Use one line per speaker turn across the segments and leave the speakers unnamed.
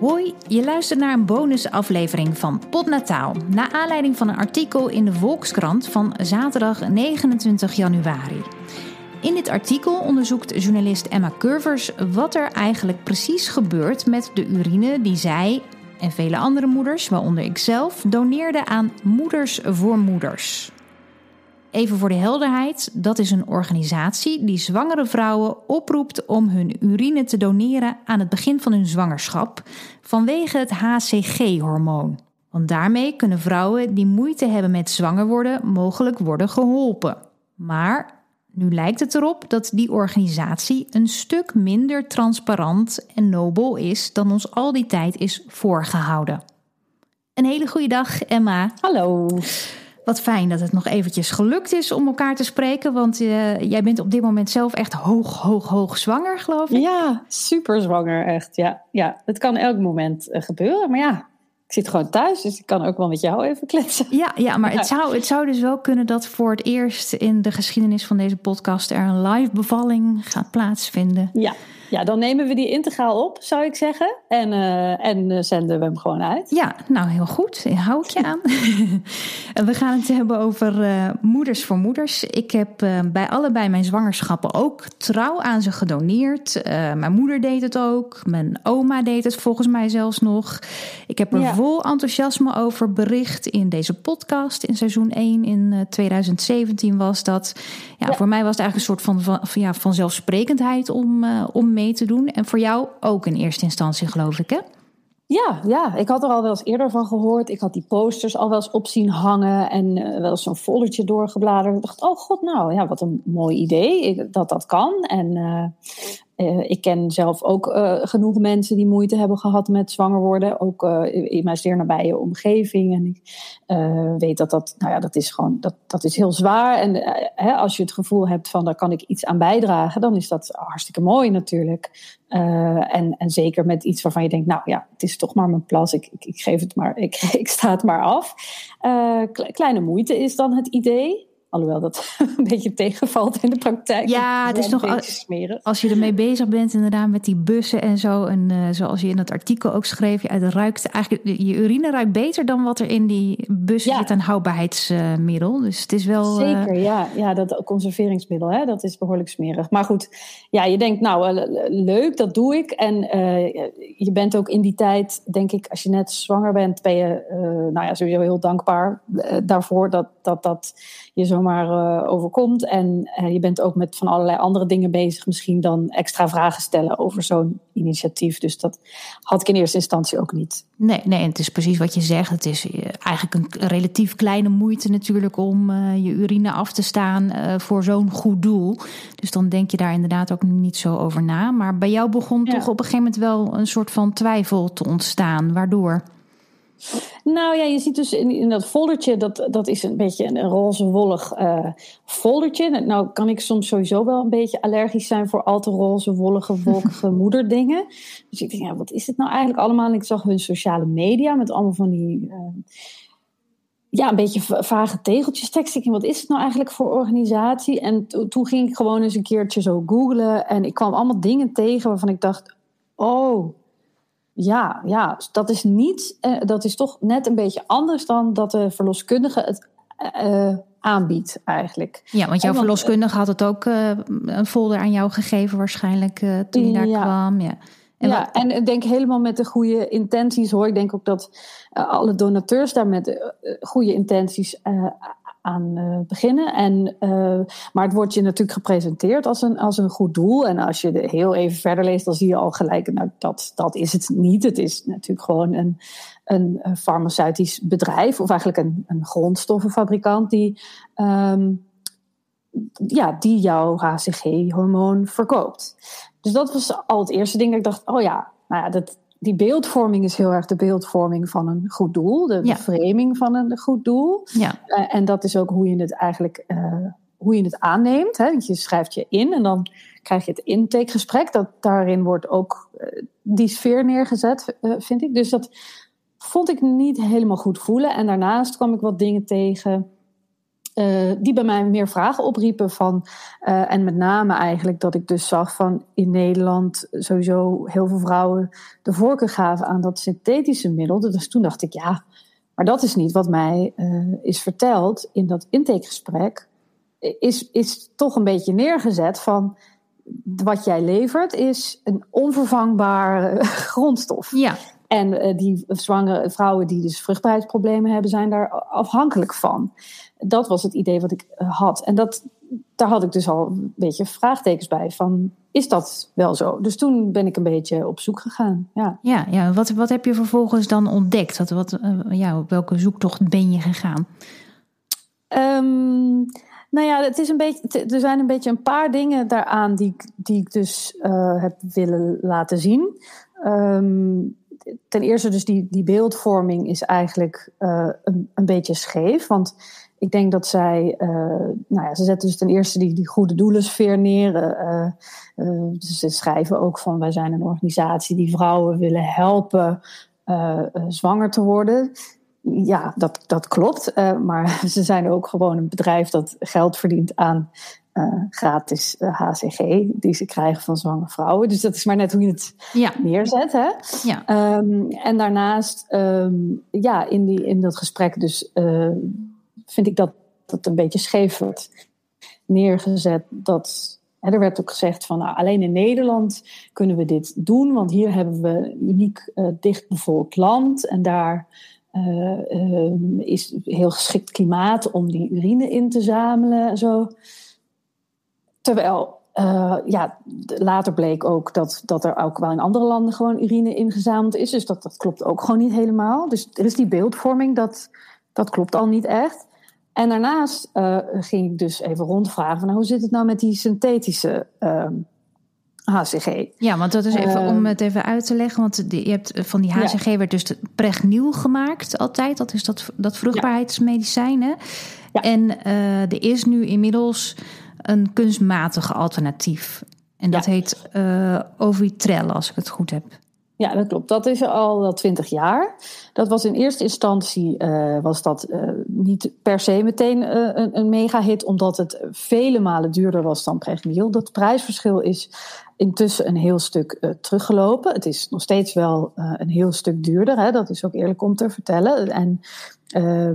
Hoi, je luistert naar een bonusaflevering van Podnataal. Na aanleiding van een artikel in de Volkskrant van zaterdag 29 januari. In dit artikel onderzoekt journalist Emma Curvers wat er eigenlijk precies gebeurt met de urine die zij en vele andere moeders, waaronder ikzelf, doneerden aan Moeders voor Moeders. Even voor de helderheid, dat is een organisatie die zwangere vrouwen oproept om hun urine te doneren aan het begin van hun zwangerschap vanwege het HCG-hormoon. Want daarmee kunnen vrouwen die moeite hebben met zwanger worden mogelijk worden geholpen. Maar nu lijkt het erop dat die organisatie een stuk minder transparant en nobel is dan ons al die tijd is voorgehouden. Een hele goede dag, Emma.
Hallo.
Wat fijn dat het nog eventjes gelukt is om elkaar te spreken. Want uh, jij bent op dit moment zelf echt hoog, hoog, hoog zwanger, geloof ik.
Ja, super zwanger, echt. Ja, ja. het kan elk moment uh, gebeuren. Maar ja, ik zit gewoon thuis, dus ik kan ook wel met jou even kletsen.
Ja, ja maar Het, zou, het zou dus wel kunnen dat voor het eerst in de geschiedenis van deze podcast er een live bevalling gaat plaatsvinden.
Ja, ja, dan nemen we die integraal op, zou ik zeggen. En, uh, en uh, zenden we hem gewoon uit.
Ja, nou heel goed. Hou ik je aan. en we gaan het hebben over uh, moeders voor moeders. Ik heb bij allebei mijn zwangerschappen ook trouw aan ze gedoneerd. mijn moeder deed het ook. Mijn oma deed het volgens mij zelfs nog. Ik heb er ja. vol enthousiasme over bericht in deze podcast. In seizoen 1 in 2017 was dat. Ja, ja, voor mij was het eigenlijk een soort van, van, ja, vanzelfsprekendheid om, om mee te doen. En voor jou ook in eerste instantie, geloof ik, hè?
Ja, ja, ik had er al wel eens eerder van gehoord. Ik had die posters al wel eens op zien hangen en uh, wel eens zo'n foldertje doorgebladerd. Ik dacht, oh god, nou ja, wat een mooi idee dat dat kan. En uh, uh, ik ken zelf ook genoeg mensen die moeite hebben gehad met zwanger worden. Ook in mijn zeer nabije omgeving. En ik weet dat dat, nou ja, dat is gewoon, dat, dat is heel zwaar. En hè, als je het gevoel hebt van, daar kan ik iets aan bijdragen, dan is dat hartstikke mooi natuurlijk. Uh, en, en zeker met iets waarvan je denkt, nou ja, het is toch maar mijn plas, ik, ik, ik geef het maar, ik, ik sta het maar af. Uh, kleine moeite is dan het idee. Alhoewel dat een beetje tegenvalt in de praktijk.
Ja, het is nog als, als je ermee bezig bent, inderdaad, met die bussen en zo. En uh, zoals je in het artikel ook schreef, ja, het ruikt eigenlijk, je urine ruikt beter dan wat er in die bussen ja. zit aan houdbaarheidsmiddel. Dus het is wel.
Zeker, uh, ja, ja, dat conserveringsmiddel, hè, dat is behoorlijk smerig. Maar goed, ja, je denkt, nou, leuk, dat doe ik. En je bent ook in die tijd, denk ik, als je net zwanger bent, ben je, nou ja, sowieso heel dankbaar daarvoor dat dat. dat je zomaar uh, overkomt. En uh, je bent ook met van allerlei andere dingen bezig, misschien dan extra vragen stellen over zo'n initiatief. Dus dat had ik in eerste instantie ook niet.
Nee, nee, en het is precies wat je zegt. Het is eh, eigenlijk een relatief kleine moeite natuurlijk om uh, je urine af te staan voor zo'n goed doel. Dus dan denk je daar inderdaad ook niet zo over na. Maar bij jou begon ja. toch op een gegeven moment wel een soort van twijfel te ontstaan. Waardoor?
Nou ja, je ziet dus in, in dat foldertje, dat, dat is een beetje een, roze wollig uh, foldertje. Nou kan ik soms sowieso wel een beetje allergisch zijn voor al te roze, wollige, wolkige moederdingen. Dus ik denk, ja, wat is dit nou eigenlijk allemaal? En ik zag hun sociale media met allemaal van die... Uh, ja, een beetje vage tegeltjes tekst. Ik wat is het nou eigenlijk voor organisatie? En to, toen ging ik gewoon eens een keertje zo googlen. En ik kwam allemaal dingen tegen waarvan ik dacht... Oh, ja, ja, dat is niet, uh, dat is toch net een beetje anders dan dat de verloskundige het uh, aanbiedt eigenlijk.
Ja, want jouw verloskundige had het ook uh, een folder aan jou gegeven waarschijnlijk toen je daar ja. kwam. Ja.
En ja, wat... en ik denk helemaal met de goede intenties hoor. Ik denk ook dat alle donateurs daar met goede intenties aan uh, beginnen. En, uh, maar het wordt je natuurlijk gepresenteerd als een, als een goed doel. En als je heel even verder leest, dan zie je al gelijk, nou, dat, dat is het niet. Het is natuurlijk gewoon een, een, een farmaceutisch bedrijf, of eigenlijk een, een grondstoffenfabrikant die, um, ja, die jouw HCG-hormoon verkoopt. Dus dat was al het eerste ding dat ik dacht, oh ja, nou ja, dat, die beeldvorming is heel erg de beeldvorming van een goed doel, de, ja. de framing van een goed doel.
Ja.
Uh, en dat is ook hoe je het eigenlijk uh, hoe je het aanneemt. Hè? Je schrijft je in en dan krijg je het intakegesprek. Dat, daarin wordt ook uh, die sfeer neergezet, vind ik. Dus dat vond ik niet helemaal goed voelen. En daarnaast kwam ik wat dingen tegen uh, die bij mij meer vragen opriepen van. Uh, en met name eigenlijk dat ik dus zag van in Nederland sowieso heel veel vrouwen de voorkeur gaven aan dat synthetische middel. Dus toen dacht ik, ja, maar dat is niet wat mij uh, is verteld in dat intakegesprek. Is, is toch een beetje neergezet van wat jij levert is een onvervangbare grondstof.
Ja.
En uh, die zwangere vrouwen die dus vruchtbaarheidsproblemen hebben, zijn daar afhankelijk van. Dat was het idee wat ik uh, had. En dat, daar had ik dus al een beetje vraagtekens bij van, is dat wel zo? Dus toen ben ik een beetje op zoek gegaan. Ja,
ja, ja. Wat, wat heb je vervolgens dan ontdekt? Wat, wat, uh, ja, op welke zoektocht ben je gegaan?
Um, nou ja, het is een beetje, er zijn een beetje een paar dingen daaraan die, die ik dus uh, heb willen laten zien. Um, ten eerste dus die, die beeldvorming is eigenlijk uh, een, een beetje scheef. Want ik denk dat zij, uh, nou ja, ze zetten dus ten eerste die, die goede doelensfeer neer. Uh, ze schrijven ook van wij zijn een organisatie die vrouwen willen helpen zwanger te worden. Ja, dat, dat klopt. maar ze zijn ook gewoon een bedrijf dat geld verdient aan uh, gratis uh, HCG die ze krijgen van zwangere vrouwen. Dus dat is maar net hoe je het
ja.
neerzet. Hè?
Ja.
Um, en daarnaast, um, ja, in, die, in dat gesprek dus uh, vind ik dat het een beetje scheef wordt neergezet. Dat, hè, er werd ook gezegd van nou, alleen in Nederland kunnen we dit doen, want hier hebben we een uniek dichtbevolkt land en daar is heel geschikt klimaat om die urine in te zamelen en zo. Terwijl uh, ja, later bleek ook dat, dat er ook wel in andere landen gewoon urine ingezameld is. Dus dat, dat klopt ook gewoon niet helemaal. Dus er is die beeldvorming, dat, dat klopt al niet echt. En daarnaast uh, ging ik dus even rondvragen van nou, hoe zit het nou met die synthetische uh, ehm, HCG?
Ja, want dat is even om het even uit te leggen. Want je hebt van die HCG ja. werd dus pregnil gemaakt altijd. Dat is dat, dat vruchtbaarheidsmedicijn. Hè?
Ja.
En er is nu inmiddels een kunstmatige alternatief. En dat
Ja.
heet uh, Ovitrel, als ik het goed heb.
Ja, dat klopt. Dat is al wel twintig jaar. Dat was in eerste instantie uh, was dat uh, niet per se meteen uh, een, een mega-hit, omdat het vele malen duurder was dan Pregniel. Dat prijsverschil is intussen een heel stuk teruggelopen. Het is nog steeds wel een heel stuk duurder. Hè? Dat is ook eerlijk om te vertellen. En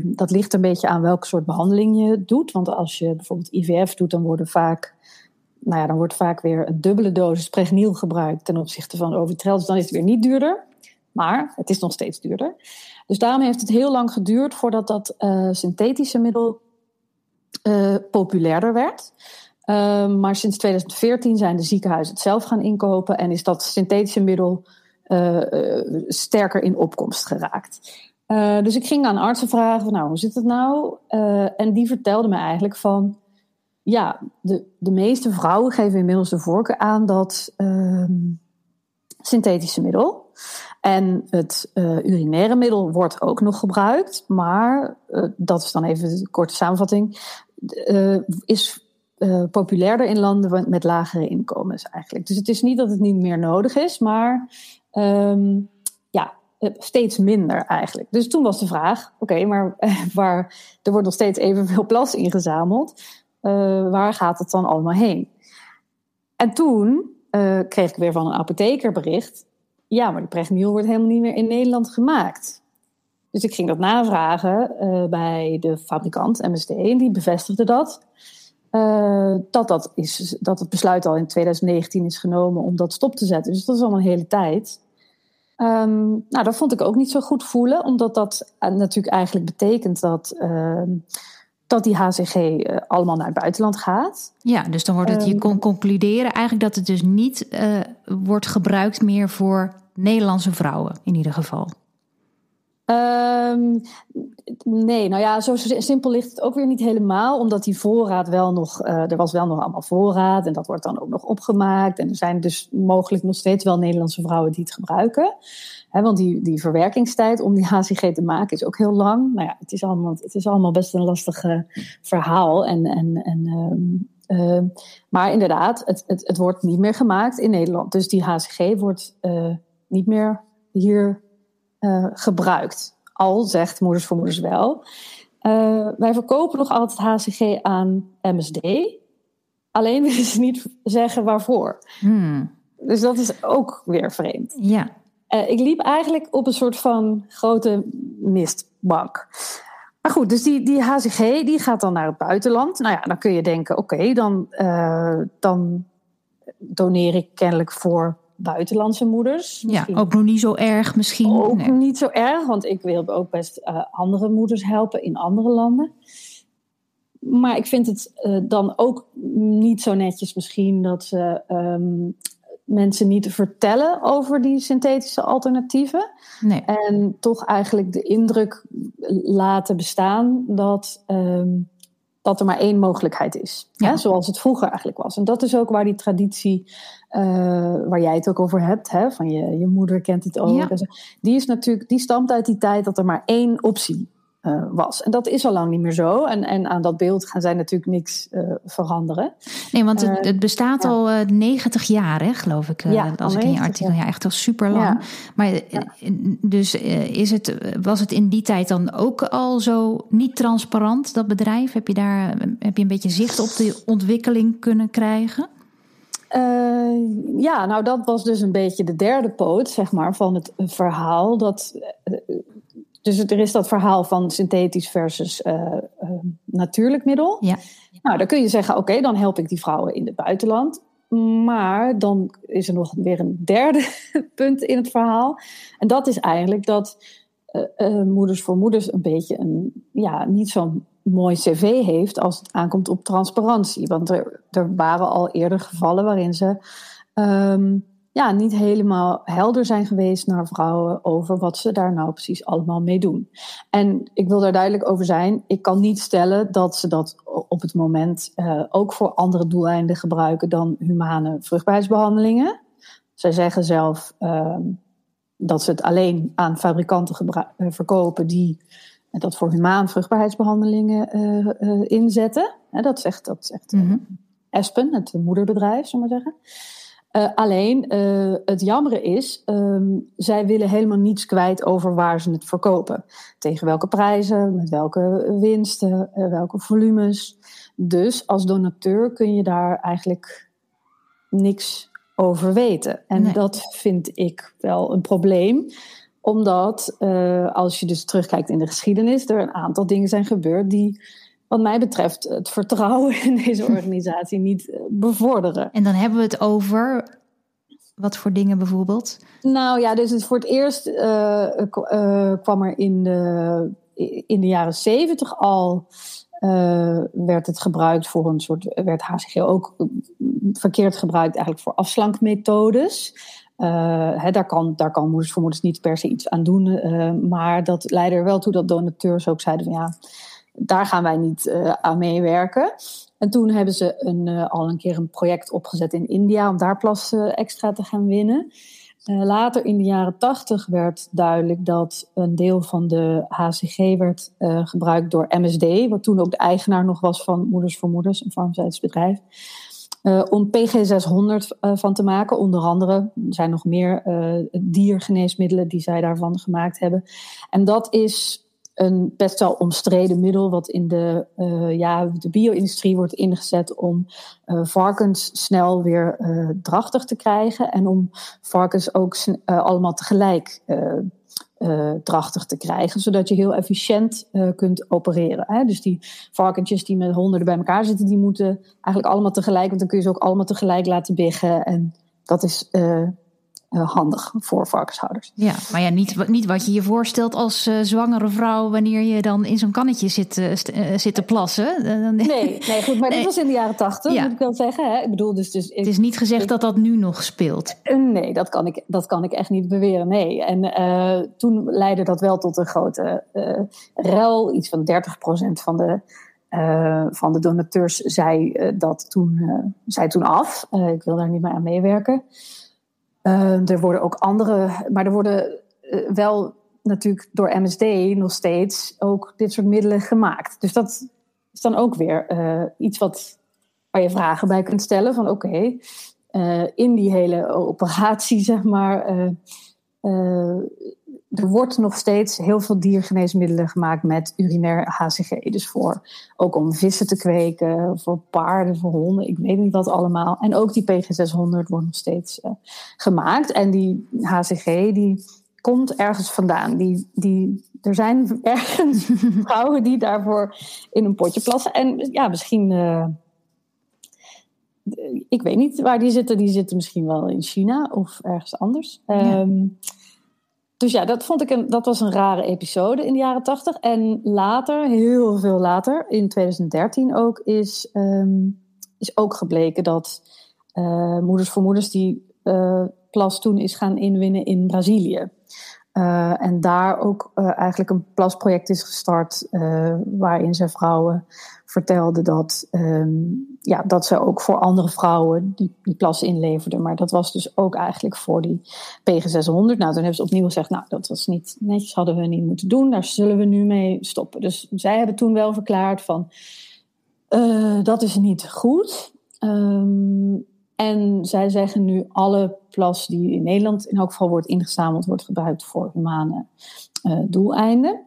dat ligt een beetje aan welk soort behandeling je doet. Want als je bijvoorbeeld IVF doet, dan worden vaak nou ja, dan wordt vaak weer een dubbele dosis pregniel gebruikt ten opzichte van Ovitrel. Dus dan is het weer niet duurder. Maar het is nog steeds duurder. Dus daarom heeft het heel lang geduurd voordat dat uh, synthetische middel uh, populairder werd. Uh, maar sinds 2014 zijn de ziekenhuizen het zelf gaan inkopen en is dat synthetische middel uh, sterker in opkomst geraakt. dus ik ging aan artsen vragen: nou, hoe zit het nou? en die vertelden me eigenlijk van ja, de, de meeste vrouwen geven inmiddels de voorkeur aan dat uh, synthetische middel. En het uh, urinaire middel wordt ook nog gebruikt, maar uh, dat is dan even de korte samenvatting. Uh, is populairder in landen met lagere inkomens eigenlijk. Dus het is niet dat het niet meer nodig is, maar um, ja, steeds minder eigenlijk. Dus toen was de vraag: oké, maar waar er wordt nog steeds evenveel plas ingezameld. Uh, waar gaat het dan allemaal heen? En toen uh, kreeg ik weer van een apotheker bericht. Ja, maar die pregniel wordt helemaal niet meer in Nederland gemaakt. Dus ik ging dat navragen uh, bij de fabrikant MSD en die bevestigde dat. dat, dat, is, dat het besluit al in 2019 is genomen om dat stop te zetten. Dus dat is al een hele tijd. Um, nou, dat vond ik ook niet zo goed voelen, omdat dat natuurlijk eigenlijk betekent dat dat die HCG uh, allemaal naar het buitenland gaat.
Ja, dus dan wordt het, um, je kon concluderen eigenlijk dat het dus niet uh, wordt gebruikt meer voor Nederlandse vrouwen in ieder geval.
Um, nee, nou ja, zo simpel ligt het ook weer niet helemaal, omdat die voorraad wel nog, uh, er was wel nog allemaal voorraad en dat wordt dan ook nog opgemaakt. En er zijn dus mogelijk nog steeds wel Nederlandse vrouwen die het gebruiken. Want die, die verwerkingstijd om die HCG te maken is ook heel lang. Nou ja, het is allemaal, het is allemaal best een lastig uh, verhaal. En, en, en, uh, uh, maar inderdaad, het, het, het wordt niet meer gemaakt in Nederland. Dus die HCG wordt niet meer hier gebruikt. Al zegt Moeders voor Moeders wel. wij verkopen nog altijd HCG aan MSD. Alleen willen ze niet zeggen waarvoor. Hmm. Dus dat is ook weer vreemd.
Ja.
Uh, ik liep eigenlijk op een soort van grote mistbank. Maar goed, dus die, die HCG die gaat dan naar het buitenland. Nou ja, dan kun je denken, oké, dan, uh, dan doneer ik kennelijk voor buitenlandse moeders.
Misschien ja, ook nog niet zo erg misschien.
Ook niet zo erg, want ik wil ook best uh, andere moeders helpen in andere landen. Maar ik vind het uh, dan ook niet zo netjes misschien dat ze um, mensen niet vertellen over die synthetische alternatieven.
Nee.
En toch eigenlijk de indruk laten bestaan dat, um, dat er maar één mogelijkheid is. Ja. Hè? Zoals het vroeger eigenlijk was. En dat is ook waar die traditie, uh, waar jij het ook over hebt, hè? van je, je moeder kent het ook. Ja. Die, is natuurlijk, die stamt uit die tijd dat er maar één optie uh, was. En dat is al lang niet meer zo. En, en aan dat beeld gaan zij natuurlijk niks uh, veranderen.
Nee, want het, het bestaat ja. al uh, 90 jaar, hè, geloof ik.
ja,
als ik in je artikel. Ja, echt al super lang. Maar dus is het, was het in die tijd dan ook al zo niet transparant, dat bedrijf? Heb je daar heb je een beetje zicht op de ontwikkeling kunnen krijgen?
Uh, ja, nou dat was dus een beetje de derde poot, zeg maar, van het verhaal. Dat dus er is dat verhaal van synthetisch versus uh, uh, natuurlijk middel.
Ja.
Nou, dan kun je zeggen, oké, dan help ik die vrouwen in het buitenland. Maar dan is er nog weer een derde punt in het verhaal. En dat is eigenlijk dat uh, Moeders voor Moeders een beetje een, ja, niet zo'n mooi cv heeft als het aankomt op transparantie. Want er, er waren al eerder gevallen waarin ze um, ja, niet helemaal helder zijn geweest naar vrouwen over wat ze daar nou precies allemaal mee doen. En ik wil daar duidelijk over zijn. Ik kan niet stellen dat ze dat op het moment uh, ook voor andere doeleinden gebruiken dan humane vruchtbaarheidsbehandelingen. Zij zeggen zelf uh, dat ze het alleen aan fabrikanten uh, verkopen die dat voor humaan vruchtbaarheidsbehandelingen uh, inzetten. dat zegt, dat zegt mm -hmm. Aspen, het moederbedrijf, zullen we maar zeggen. Uh, alleen, uh, het jammere is, um, zij willen helemaal niets kwijt over waar ze het verkopen. Tegen welke prijzen, met welke winsten, uh, welke volumes. Dus als donateur kun je daar eigenlijk niks over weten. En nee. dat vind ik wel een probleem omdat als je dus terugkijkt in de geschiedenis, er een aantal dingen zijn gebeurd die wat mij betreft het vertrouwen in deze organisatie niet eh, bevorderen.
En dan hebben we het over wat voor dingen bijvoorbeeld?
Nou ja, dus het voor het eerst uh, uh, kwam er in de, in de jaren zeventig al. Uh, werd het gebruikt voor een soort. werd HCG ook verkeerd gebruikt eigenlijk voor afslankmethodes. Hè, daar, kan, daar kan moeders voor moeders niet per se iets aan doen. maar dat leidde er wel toe dat donateurs ook zeiden van ja daar gaan wij niet uh, aan meewerken. En toen hebben ze een, uh, al een keer een project opgezet in India om daar plas uh, extra te gaan winnen. later in de jaren tachtig werd duidelijk dat een deel van de HCG werd gebruikt door MSD, wat toen ook de eigenaar nog was van Moeders voor Moeders, een farmaceutisch bedrijf. om PG600 van te maken, onder andere. Er zijn nog meer diergeneesmiddelen die zij daarvan gemaakt hebben. En dat is een best wel omstreden middel, wat in de, uh, ja, de bio-industrie wordt ingezet om uh, varkens snel weer uh, drachtig te krijgen en om varkens ook allemaal tegelijk drachtig te krijgen, zodat je heel efficiënt kunt opereren. Hè? Dus die varkentjes die met honderden bij elkaar zitten, die moeten eigenlijk allemaal tegelijk, want dan kun je ze ook allemaal tegelijk laten biggen en dat is handig voor varkenshouders.
Ja, maar ja, niet, niet wat je je voorstelt als uh, zwangere vrouw wanneer je dan in zo'n kannetje zit, uh, zit te plassen.
nee, nee, goed, maar nee. dit was in de jaren tachtig, ja. moet ik wel zeggen. Hè? Ik bedoel, dus, dus ik,
het is niet gezegd ik, dat dat nu nog speelt.
Nee, dat kan ik, dat kan ik echt niet beweren, nee. En toen leidde dat wel tot een grote rel. Iets van 30% van de uh, van de donateurs zei uh, dat toen, uh, zei toen af. ik wil daar niet meer aan meewerken. Uh, er worden ook andere, maar er worden uh, wel natuurlijk door MSD nog steeds ook dit soort middelen gemaakt. Dus dat is dan ook weer uh, iets wat, waar je vragen bij kunt stellen van oké, okay, in die hele operatie zeg maar, er wordt nog steeds heel veel diergeneesmiddelen gemaakt met urinair HCG. Dus voor, ook om vissen te kweken, voor paarden, voor honden, ik weet niet wat allemaal. En ook die PG600 wordt nog steeds uh, gemaakt. En die HCG die komt ergens vandaan. Die, die, er zijn ergens vrouwen die daarvoor in een potje plassen. En ja, misschien... Uh, ik weet niet waar die zitten. Die zitten misschien wel in China of ergens anders. Ja. Um, dus ja, dat vond ik een, dat was een rare episode in de jaren tachtig. En later, heel veel later, in 2013 ook, is, um, is ook gebleken dat uh, Moeders voor Moeders die uh, plas toen is gaan inwinnen in Brazilië. Uh, en daar ook eigenlijk een plasproject is gestart waarin ze vrouwen vertelde dat, um, ja, dat ze ook voor andere vrouwen die, die plas inleverden. Maar dat was dus ook eigenlijk voor die PG600. Nou, toen hebben ze opnieuw gezegd, nou, dat was niet netjes, hadden we niet moeten doen. Daar zullen we nu mee stoppen. Dus zij hebben toen wel verklaard van, uh, dat is niet goed. Um, en zij zeggen nu alle plas die in Nederland in elk geval wordt ingezameld, wordt gebruikt voor humane uh, doeleinden.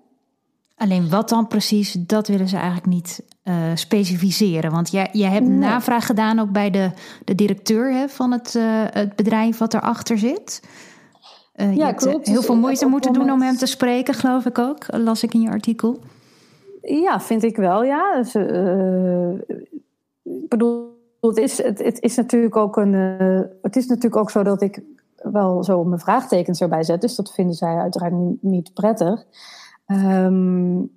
Alleen wat dan precies, dat willen ze eigenlijk niet uh, specificeren. Want jij, jij hebt nee. navraag gedaan ook bij de, de directeur hè, van het, uh, het bedrijf wat erachter zit. Uh, ja, je klopt. heel veel moeite moeten doen om hem te spreken, geloof ik ook. Las ik in je artikel.
Ja, vind ik wel, ja. Dus, ik bedoel, het is, het, het, is natuurlijk ook een. het is natuurlijk ook zo dat ik wel zo mijn vraagtekens erbij zet. Dus dat vinden zij uiteraard niet, niet prettig. Um,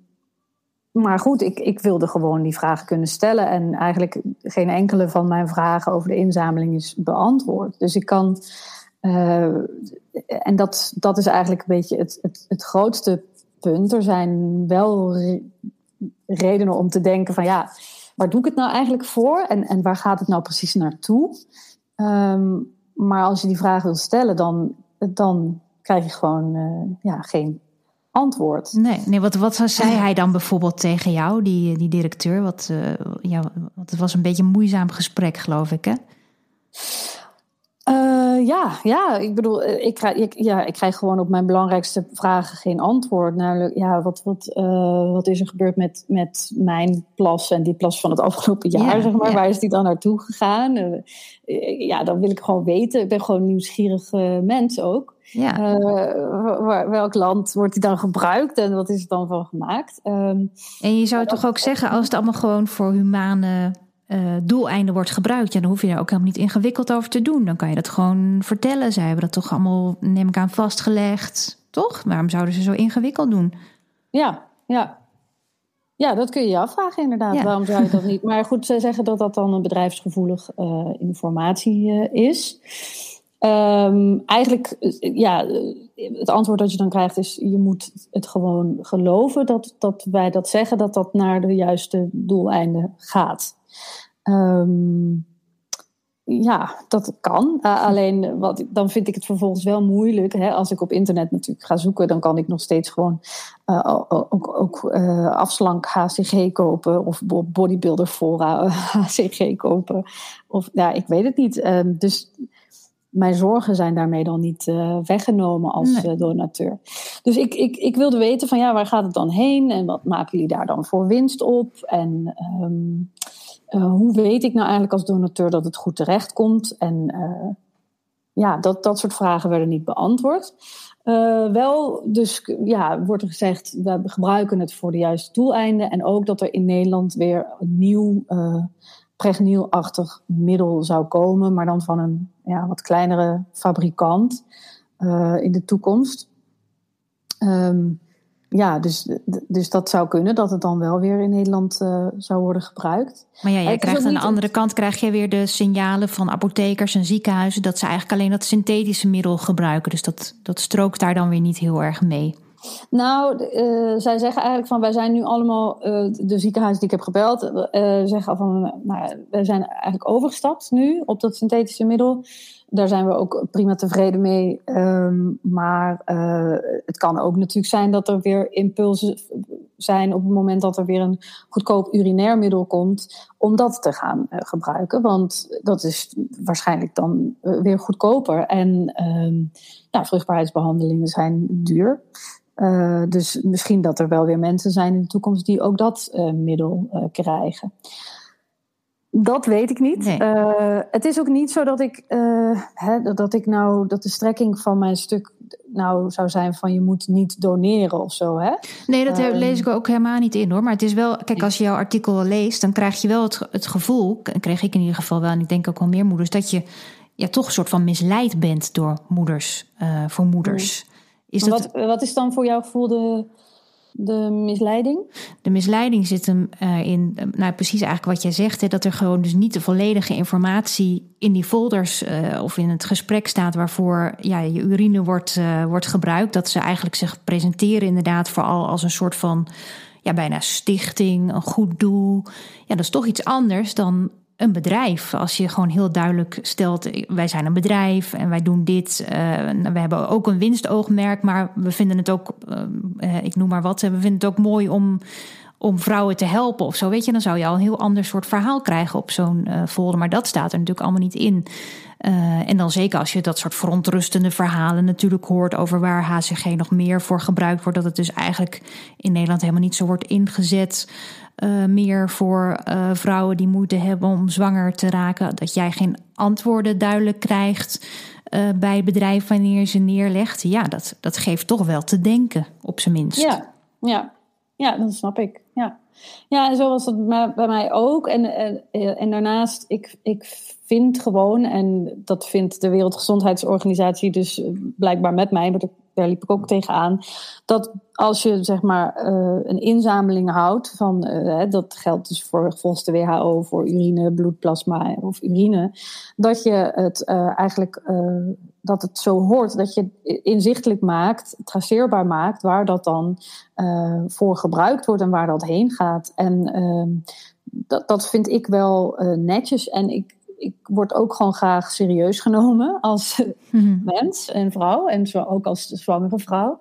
maar goed, ik, ik wilde gewoon die vragen kunnen stellen. En eigenlijk geen enkele van mijn vragen over de inzameling is beantwoord. Dus ik kan. Uh, en dat, dat is eigenlijk een beetje het, het, het grootste punt. Er zijn wel re redenen om te denken van ja, waar doe ik het nou eigenlijk voor? En, en waar gaat het nou precies naartoe? Um, maar als je die vraag wil stellen, dan, dan krijg je gewoon uh, ja, geen antwoord.
Nee, nee wat, wat zei hij dan bijvoorbeeld tegen jou, die, die directeur? Wat, uh, ja, want het was een beetje een moeizaam gesprek, geloof ik, hè?
Uh, ja, ja, ik bedoel, eh, ik krijg, ik, ja, ik krijg gewoon op mijn belangrijkste vragen geen antwoord. Namelijk, ja, wat, wat, uh, wat is er gebeurd met, met mijn plas en die plas van het afgelopen jaar, ja, zeg maar? Ja. Waar is die dan naartoe gegaan? Uh, ja, dan wil ik gewoon weten. Ik ben gewoon een nieuwsgierig mens ook. Ja. Uh, welk land wordt die dan gebruikt en wat is er dan van gemaakt? Um,
en je zou toch ook zeggen, als het allemaal gewoon voor humane uh, doeleinden wordt gebruikt, ja, dan hoef je daar ook helemaal niet ingewikkeld over te doen. Dan kan je dat gewoon vertellen. Zij hebben dat toch allemaal, neem ik aan, vastgelegd, toch? Waarom zouden ze zo ingewikkeld doen?
Ja, ja. Ja, dat kun je je afvragen inderdaad. Ja. Waarom zou je dat niet? Maar goed, ze zeggen dat dat dan een bedrijfsgevoelig uh, informatie uh, is. Um, eigenlijk, ja, het antwoord dat je dan krijgt is: je moet het gewoon geloven dat, dat wij dat zeggen, dat dat naar de juiste doeleinden gaat. Um, ja, dat kan. Alleen wat, dan vind ik het vervolgens wel moeilijk. Hè? Als ik op internet natuurlijk ga zoeken, dan kan ik nog steeds gewoon uh, ook, ook uh, afslank HCG kopen of bodybuilder fora HCG kopen. Of ja, ik weet het niet. Um, dus mijn zorgen zijn daarmee dan niet uh, weggenomen als nee. donateur. Dus ik, ik, ik wilde weten van ja, waar gaat het dan heen en wat maken jullie daar dan voor winst op? En um, uh, hoe weet ik nou eigenlijk als donateur dat het goed terecht komt? En ja, dat, dat soort vragen werden niet beantwoord. Wel, dus ja, wordt er gezegd, we gebruiken het voor de juiste doeleinden. En ook dat er in Nederland weer een nieuw pregnielachtig middel zou komen, maar dan van een ja, wat kleinere fabrikant in de toekomst. Um, ja, dus, dus dat zou kunnen dat het dan wel weer in Nederland uh, zou worden gebruikt.
Maar ja, jij krijgt aan de andere kant krijg je weer de signalen van apothekers en ziekenhuizen dat ze eigenlijk alleen dat synthetische middel gebruiken. Dus dat, dat strookt daar dan weer niet heel erg mee.
Nou, uh, zij zeggen eigenlijk van wij zijn nu allemaal, uh, de ziekenhuizen die ik heb gebeld, uh, zeggen van nou, wij zijn eigenlijk overgestapt nu op dat synthetische middel. daar zijn we ook prima tevreden mee. Ehm, maar het kan ook natuurlijk zijn dat er weer impulsen zijn op het moment dat er weer een goedkoop urinair middel komt, om dat te gaan gebruiken. Want dat is waarschijnlijk dan weer goedkoper. En ja, vruchtbaarheidsbehandelingen zijn duur. Dus misschien dat er wel weer mensen zijn in de toekomst die ook dat middel krijgen. Dat weet ik niet. Het is ook niet zo dat ik, hè, dat ik nou, dat de strekking van mijn stuk nou zou zijn van je moet niet doneren of zo. Hè?
Nee, dat um, lees ik ook helemaal niet in hoor. Maar het is wel, kijk, als je jouw artikel leest, dan krijg je wel het, het gevoel, kreeg ik in ieder geval wel, en ik denk ook wel meer moeders, dat je ja, toch een soort van misleid bent door moeders, voor moeders.
Is dat... wat, wat is dan voor jouw gevoel de de misleiding?
De misleiding zit hem uh, in, nou precies eigenlijk wat jij zegt, hè, dat er gewoon dus niet de volledige informatie in die folders uh, of in het gesprek staat waarvoor ja, je urine wordt, uh, wordt gebruikt. Dat ze eigenlijk zich presenteren inderdaad vooral als een soort van ja, bijna stichting, een goed doel. Ja, dat is toch iets anders dan een bedrijf. Als je gewoon heel duidelijk stelt: wij zijn een bedrijf en wij doen dit. Uh, we hebben ook een winstoogmerk, maar we vinden het ook, uh, ik noem maar wat, we vinden het ook mooi om, om vrouwen te helpen of zo. Weet je, dan zou je al een heel ander soort verhaal krijgen op zo'n uh, folder. Maar dat staat er natuurlijk allemaal niet in. en dan zeker als je dat soort verontrustende verhalen natuurlijk hoort over waar HCG nog meer voor gebruikt wordt. Dat het dus eigenlijk in Nederland helemaal niet zo wordt ingezet. Uh, meer voor vrouwen die moeite hebben om zwanger te raken. Dat jij geen antwoorden duidelijk krijgt bij bedrijf wanneer je ze neerlegt. Ja, dat, dat geeft toch wel te denken, op zijn minst.
Ja, ja. Ja dat snap ik. Ja, ja en zo was het bij mij ook. En, en, en daarnaast, ik, ik vind gewoon, en dat vindt de Wereldgezondheidsorganisatie dus blijkbaar met mij, maar daar liep ik ook tegenaan. Dat als je zeg maar uh, een inzameling houdt van, uh, dat geldt dus voor volgens de WHO voor urine, bloedplasma of urine, dat je het eigenlijk dat het zo hoort, dat je inzichtelijk maakt, traceerbaar maakt, waar dat dan voor gebruikt wordt en waar dat heen gaat. En ehm, dat, dat vind ik wel netjes. En ik, ik word ook gewoon graag serieus genomen als mm-hmm. mens en vrouw. En zo ook als zwangere vrouw.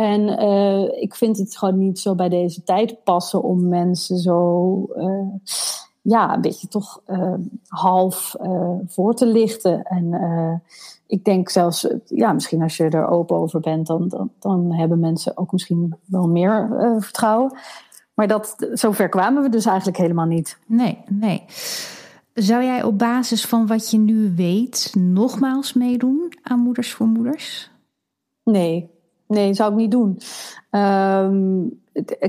En uh, ik vind het gewoon niet zo bij deze tijd passen om mensen zo, uh, ja, een beetje toch uh, half voor te lichten. En ik denk zelfs, ja, misschien als je er open over bent, dan, dan, dan hebben mensen ook misschien wel meer vertrouwen. Maar dat, zover kwamen we dus eigenlijk helemaal niet.
Nee, nee. Zou jij op basis van wat je nu weet nogmaals meedoen aan Moeders voor Moeders?
Nee, nee, zou ik niet doen. Um,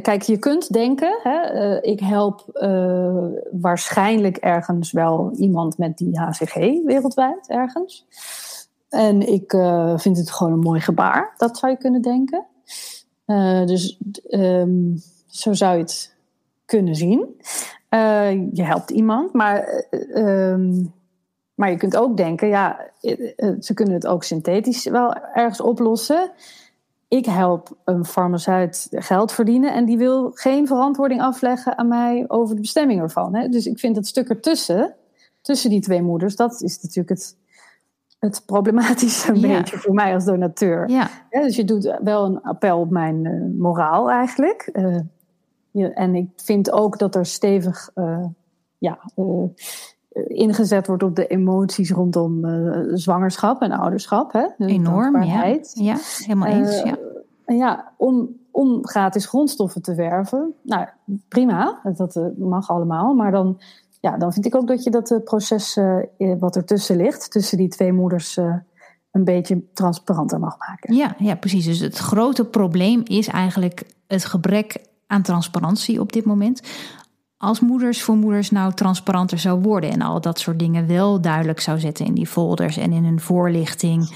kijk, je kunt denken, hè, uh, ik help uh, waarschijnlijk ergens wel iemand met die HCG wereldwijd ergens. En ik uh, vind het gewoon een mooi gebaar, dat zou je kunnen denken. dus um, zo zou je het kunnen zien. Je helpt iemand, maar, um, maar je kunt ook denken, ja, ze kunnen het ook synthetisch wel ergens oplossen. Ik help een farmaceut geld verdienen en die wil geen verantwoording afleggen aan mij over de bestemming ervan. Hè? Dus ik vind het stuk ertussen, tussen die twee moeders, dat is natuurlijk het, het problematische ja. beetje voor mij als donateur. Ja. Ja, dus je doet wel een appel op mijn moraal eigenlijk. Ja, en ik vind ook dat er stevig uh, ja, ingezet wordt op de emoties rondom uh, zwangerschap en ouderschap. Hè?
Enorm, ja. ja. Helemaal eens. ja.
ja, om, om gratis grondstoffen te werven. Nou, prima, dat mag allemaal. Maar dan, ja, dan vind ik ook dat je dat proces wat ertussen ligt, tussen die twee moeders een beetje transparanter mag maken.
Ja, ja, precies. Dus het grote probleem is eigenlijk het gebrek aan transparantie op dit moment. Als moeders voor moeders nou transparanter zou worden en al dat soort dingen wel duidelijk zou zetten in die folders en in hun voorlichting,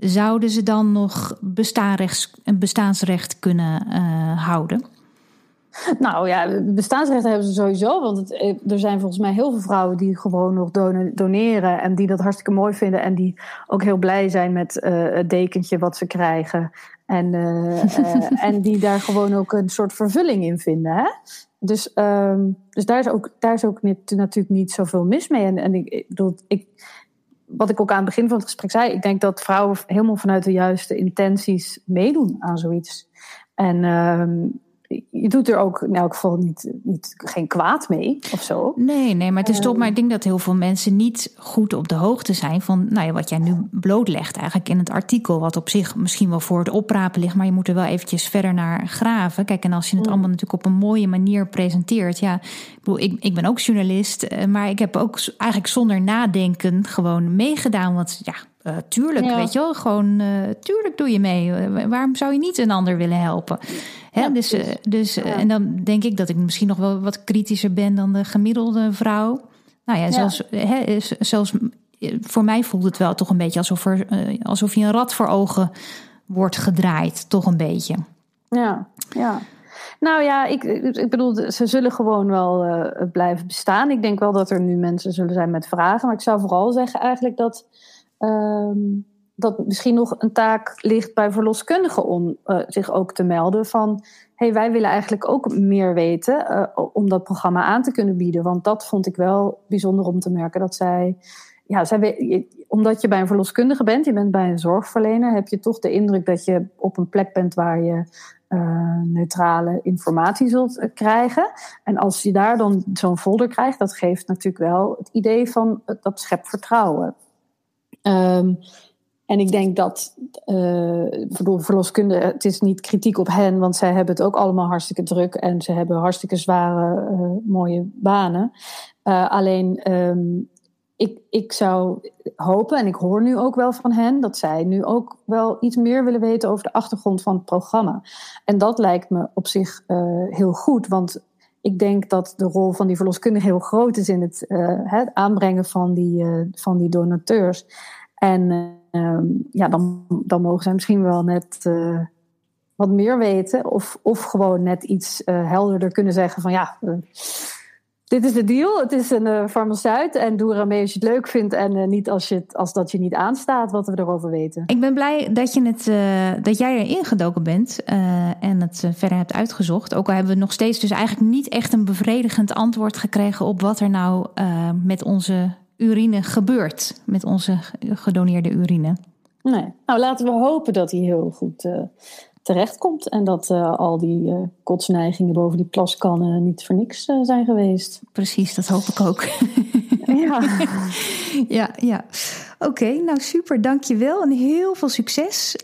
zouden ze dan nog een bestaansrecht kunnen uh, houden?
Nou ja, bestaansrecht hebben ze sowieso. Want het, eh, er zijn volgens mij heel veel vrouwen die gewoon nog doneren. En die dat hartstikke mooi vinden. En die ook heel blij zijn met uh, het dekentje wat ze krijgen. En, uh, uh, en die daar gewoon ook een soort vervulling in vinden. Hè? Dus, um, dus daar is ook, daar is ook natuurlijk niet zoveel mis mee. En, en ik, bedoel, ik, wat ik ook aan het begin van het gesprek zei, ik denk dat vrouwen helemaal vanuit de juiste intenties meedoen aan zoiets. En ehm, je doet er ook in elk geval niet, niet, geen kwaad mee of zo.
Nee, nee, maar het is toch, maar ik denk dat heel veel mensen niet goed op de hoogte zijn van nou ja, wat jij nu blootlegt eigenlijk in het artikel, wat op zich misschien wel voor het oprapen ligt, maar je moet er wel eventjes verder naar graven. Kijk, en als je het mm. allemaal natuurlijk op een mooie manier presenteert, ja, ik, bedoel, ik, ik ben ook journalist, eh, maar ik heb ook eigenlijk zonder nadenken gewoon meegedaan, want ja, uh, tuurlijk, weet je wel, gewoon, uh, tuurlijk doe je mee. waarom zou je niet een ander willen helpen? Hè? dus, dus en dan denk ik dat ik misschien nog wel wat kritischer ben dan de gemiddelde vrouw. Nou ja, zelfs, hè, zelfs voor mij voelt het wel toch een beetje alsof, er, alsof je een rad voor ogen wordt gedraaid. Toch een beetje.
Ja, ja. Nou ja, ik, ik bedoel, ze zullen gewoon wel blijven bestaan. Ik denk wel dat er nu mensen zullen zijn met vragen. Maar ik zou vooral zeggen eigenlijk dat Ehm, dat misschien nog een taak ligt bij verloskundigen om uh, zich ook te melden van hey, wij willen eigenlijk ook meer weten uh, om dat programma aan te kunnen bieden. Want dat vond ik wel bijzonder om te merken dat zij, ja, omdat je bij een verloskundige bent, je bent bij een zorgverlener, heb je toch de indruk dat je op een plek bent waar je uh, neutrale informatie zult krijgen. En als je daar dan zo'n folder krijgt, dat geeft natuurlijk wel het idee van dat schept vertrouwen. Um, en ik denk dat, uh, voor verloskunde, het is niet kritiek op hen, want zij hebben het ook allemaal hartstikke druk en ze hebben hartstikke zware, uh, mooie banen. Uh, alleen, um, ik, ik zou hopen, en ik hoor nu ook wel van hen, dat zij nu ook wel iets meer willen weten over de achtergrond van het programma. En dat lijkt me op zich heel goed, want ik denk dat de rol van die verloskundige heel groot is in het, het aanbrengen van die, uh, van die donateurs. En uh, ja, dan, dan mogen zij misschien wel net eh, wat meer weten. Of, of gewoon net iets helderder kunnen zeggen van ja dit is de deal. Het is een uh, farmaceut en doe er mee als je het leuk vindt en uh, niet als, je het, als dat je niet aanstaat wat we erover weten.
Ik ben blij dat, je het, uh, dat jij erin gedoken bent en het verder hebt uitgezocht. Ook al hebben we nog steeds dus eigenlijk niet echt een bevredigend antwoord gekregen op wat er nou met onze urine gebeurt. Met onze gedoneerde urine.
Nee, nou laten we hopen dat hij heel goed terechtkomt. En dat uh, al die uh, kotsneigingen boven die plaskannen niet voor niks uh, zijn geweest.
Precies, dat hoop ik ook.
ja,
ja. ja. Oké, nou super, dankjewel. En heel veel succes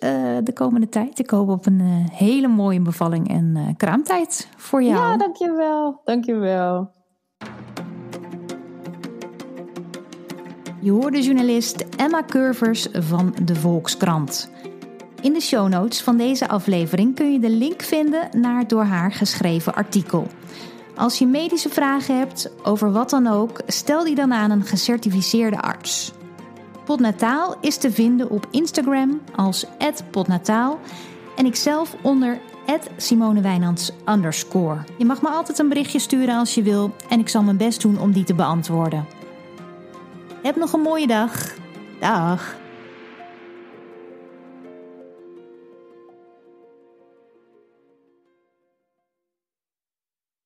de komende tijd. Ik hoop op een hele mooie bevalling en kraamtijd voor jou.
Ja, dankjewel. Dankjewel.
Je hoorde journalist Emma Curvers van de Volkskrant. In de show notes van deze aflevering kun je de link vinden naar het door haar geschreven artikel. Als je medische vragen hebt over wat dan ook, stel die dan aan een gecertificeerde arts. Podnataal is te vinden op Instagram als @podnataal en ikzelf onder Simone underscore. Je mag me altijd een berichtje sturen als je wil en ik zal mijn best doen om die te beantwoorden. Heb nog een mooie dag. Dag.